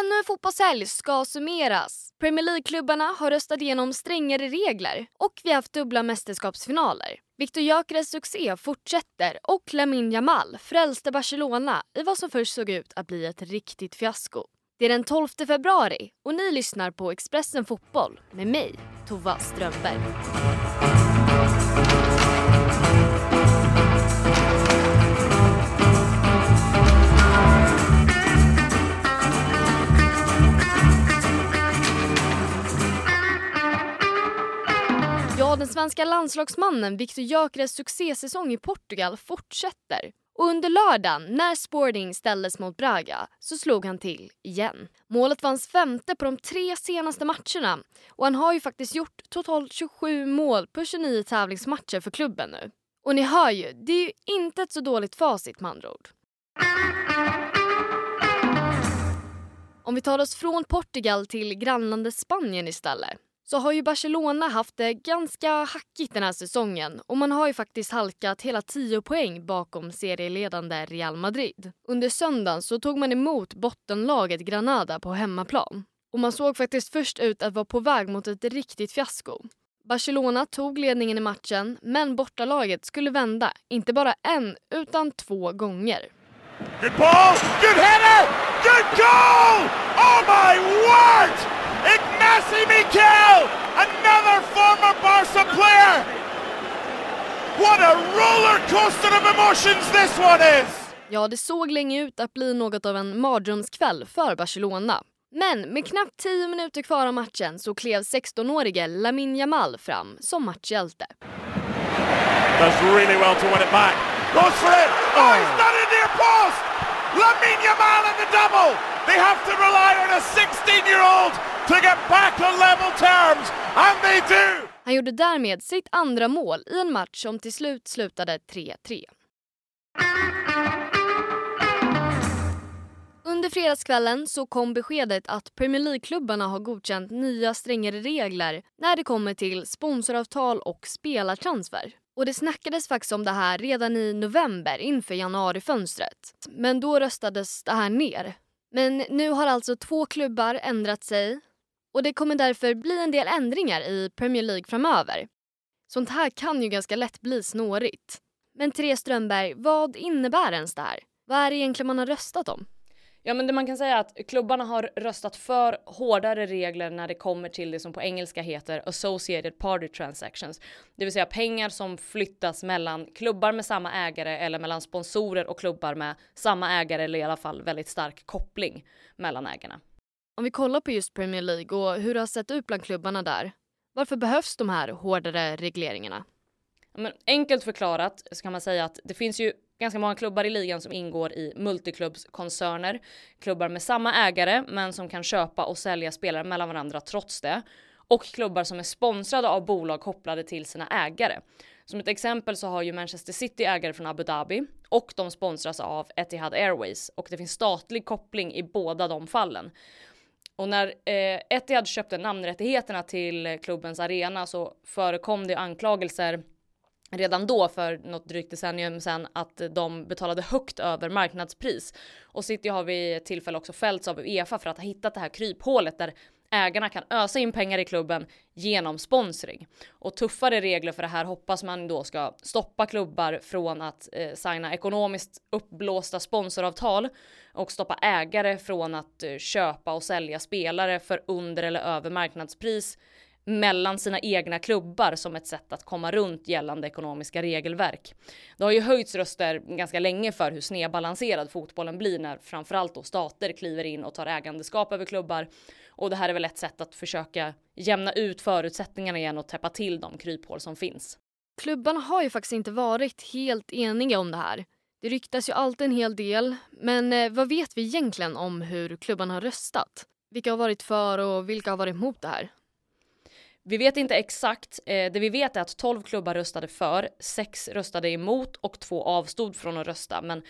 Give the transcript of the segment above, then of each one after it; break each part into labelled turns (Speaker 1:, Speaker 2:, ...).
Speaker 1: Ännu en fotbollshelg ska summeras. Premier League-klubbarna har röstat igenom strängare regler och vi har haft dubbla mästerskapsfinaler. Viktor Gyökeres succé fortsätter och Lamine Jamal frälste Barcelona i vad som först såg ut att bli ett riktigt fiasko. Det är den 12 februari och ni lyssnar på Expressen Fotboll med mig, Tova Strömberg. Ja, den svenska landslagsmannen Viktor Gyökeres succésäsong i Portugal fortsätter. Och under lördagen, när Sporting ställdes mot Braga, så slog han till igen. Målet var hans femte på de tre senaste matcherna och han har ju faktiskt gjort totalt 27 mål på 29 tävlingsmatcher för klubben nu. Och ni hör ju, det är ju inte ett så dåligt facit med andra ord. Om vi tar oss från Portugal till grannlandet Spanien istället så har ju Barcelona haft det ganska hackigt den här säsongen och man har ju faktiskt halkat hela 10 poäng bakom serieledande Real Madrid. Under söndagen så tog man emot bottenlaget Granada på hemmaplan och man såg faktiskt först ut att vara på väg mot ett riktigt fiasko. Barcelona tog ledningen i matchen men bortalaget skulle vända, inte bara en utan två gånger.
Speaker 2: Good ball, good header, good goal! Oh my word! Ignacy Miquel, another former Barca player. What a roller coaster of emotions this one is!
Speaker 1: Ja, det såg länge ut att bli något av en mardrömskväll för Barcelona. Men med knappt 10 minuter kvar av matchen så klev 16-årige Lamine Yamal fram som matchhjälte.
Speaker 2: Does really well to win it back. Goes for it! Oh, he's not in near post! Lamine Yamal in the double! They have to rely on a 16-year-old to get back on level terms, and they do!
Speaker 1: Han gjorde därmed sitt andra mål i en match som till slut slutade 3-3. Under fredagskvällen så kom beskedet att Premier League-klubbarna har godkänt nya strängare regler när det kommer till sponsoravtal och spelartransfer. Och det snackades faktiskt om det här redan i november inför januarifönstret. Men då röstades det här ner. Men nu har alltså två klubbar ändrat sig och det kommer därför bli en del ändringar i Premier League framöver. Sånt här kan ju ganska lätt bli snårigt. Men Therese Strömberg, vad innebär ens det här? Vad är det egentligen man har röstat om?
Speaker 3: Ja men det man kan säga är att klubbarna har röstat för hårdare regler när det kommer till det som på engelska heter associated party transactions. Det vill säga pengar som flyttas mellan klubbar med samma ägare eller mellan sponsorer och klubbar med samma ägare eller i alla fall väldigt stark koppling mellan ägarna.
Speaker 1: Om vi kollar på just Premier League och hur det har sett ut bland klubbarna där. Varför behövs de här hårdare regleringarna?
Speaker 3: Men enkelt förklarat så kan man säga att det finns ju ganska många klubbar i ligan som ingår i multiklubbskoncerner. Klubbar med samma ägare men som kan köpa och sälja spelare mellan varandra trots det. Och klubbar som är sponsrade av bolag kopplade till sina ägare. Som ett exempel så har ju Manchester City ägare från Abu Dhabi och de sponsras av Etihad Airways och det finns statlig koppling i båda de fallen. Och när eh, Etihad köpte namnrättigheterna till klubbens arena så förekom det anklagelser redan då för något drygt decennium sedan att de betalade högt över marknadspris. Och City har vid tillfälle också fällts av Uefa för att ha hittat det här kryphålet där ägarna kan ösa in pengar i klubben genom sponsring. Och tuffare regler för det här hoppas man då ska stoppa klubbar från att eh, signa ekonomiskt uppblåsta sponsoravtal och stoppa ägare från att eh, köpa och sälja spelare för under eller över marknadspris mellan sina egna klubbar som ett sätt att komma runt gällande ekonomiska regelverk. Det har ju höjts röster ganska länge för hur snedbalanserad fotbollen blir när framförallt då stater kliver in och tar ägandeskap över klubbar. Och det här är väl ett sätt att försöka jämna ut förutsättningarna igen och täppa till de kryphål som finns.
Speaker 1: Klubbarna har ju faktiskt inte varit helt eniga om det här. Det ryktas ju alltid en hel del, men eh, vad vet vi egentligen om hur klubbarna har röstat? Vilka har varit för och vilka har varit emot det här?
Speaker 3: Vi vet inte exakt. Eh, det vi vet är att 12 klubbar röstade för, 6 röstade emot och 2 avstod från att rösta. Men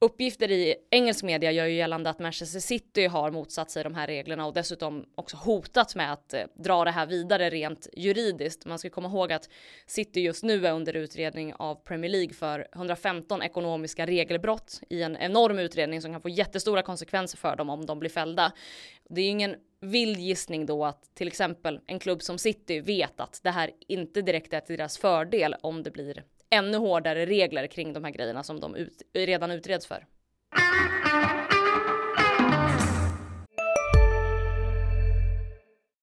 Speaker 3: Uppgifter i engelsk media gör ju gällande att Manchester City har motsatt sig de här reglerna och dessutom också hotat med att eh, dra det här vidare rent juridiskt. Man ska komma ihåg att City just nu är under utredning av Premier League för 115 ekonomiska regelbrott i en enorm utredning som kan få jättestora konsekvenser för dem om de blir fällda. Det är ju ingen vild gissning då att till exempel en klubb som City vet att det här inte direkt är till deras fördel om det blir ännu hårdare regler kring de här grejerna som de ut, redan utreds för.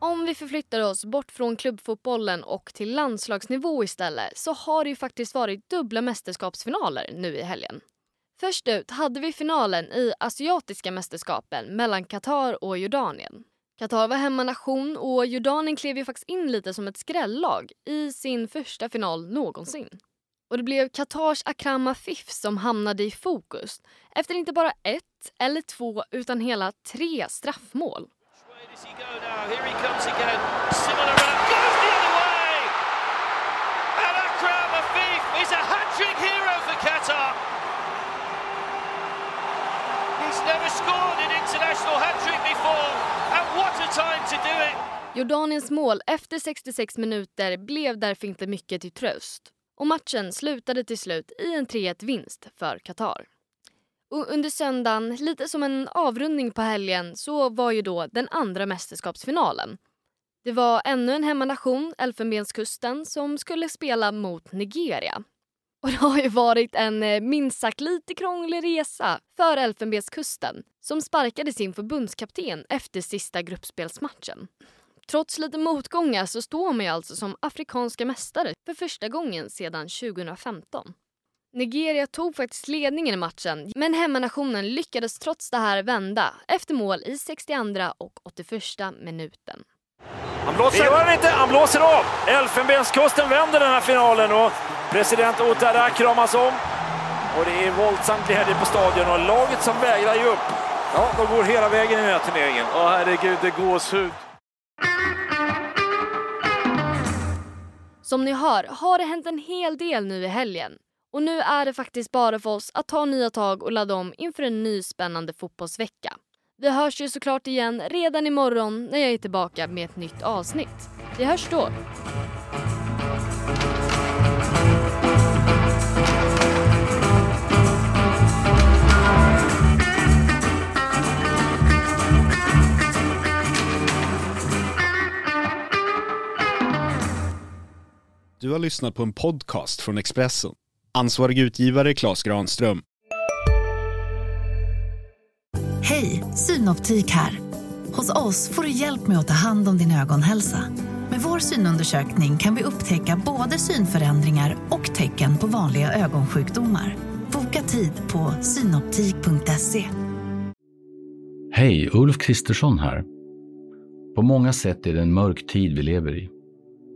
Speaker 1: Om vi förflyttar oss bort från klubbfotbollen och till landslagsnivå istället så har det ju faktiskt varit dubbla mästerskapsfinaler nu i helgen. Först ut hade vi finalen i Asiatiska mästerskapen mellan Qatar och Jordanien. Qatar var hemmanation och Jordanien klev ju faktiskt in lite som ett skrällag i sin första final någonsin. Och det blev Qatars Akram Afif som hamnade i fokus efter inte bara ett eller två utan hela tre straffmål
Speaker 4: he go now? Here he comes again. Similar run. Goes the other way! Akram Afif is a hat-trick hero for Qatar. He's never scored an international hat-trick before. And what a time to do it!
Speaker 1: Jordaniens mål efter 66 minuter blev därför inte mycket till tröst. Och matchen slutade till slut i en 3-1 vinst för Qatar. Och under söndagen, lite som en avrundning på helgen, så var ju då den andra mästerskapsfinalen. Det var ännu en hemmanation, Elfenbenskusten, som skulle spela mot Nigeria. Och det har ju varit en eh, minst sagt lite krånglig resa för Elfenbenskusten som sparkade sin förbundskapten efter sista gruppspelsmatchen. Trots lite motgångar så står man ju alltså som afrikanska mästare för första gången sedan 2015. Nigeria tog faktiskt ledningen i matchen men hemmanationen lyckades trots det här vända efter mål i 62 och 81 minuten.
Speaker 5: Han blåser, det gör han inte, han blåser av! Elfenbenskusten vänder den här finalen och president Ouattara kramas om. Och det är våldsam glädje på stadion och laget som vägrar ge upp. Ja, de går hela vägen i den här turneringen.
Speaker 4: Åh herregud, det gåshud.
Speaker 1: Som ni hör har det hänt en hel del nu i helgen. Och nu är det faktiskt bara för oss att ta nya tag och ladda om inför en ny spännande fotbollsvecka. Vi hörs ju såklart igen redan imorgon när jag är tillbaka med ett nytt avsnitt. Vi hörs då!
Speaker 6: Du har lyssnat på en podcast från Expressen. Ansvarig utgivare Klas Granström.
Speaker 7: Hej, Synoptik här. Hos oss får du hjälp med att ta hand om din ögonhälsa. Med vår synundersökning kan vi upptäcka både synförändringar och tecken på vanliga ögonsjukdomar. Boka tid på synoptik.se.
Speaker 8: Hej, Ulf Kristersson här. På många sätt är det en mörk tid vi lever i.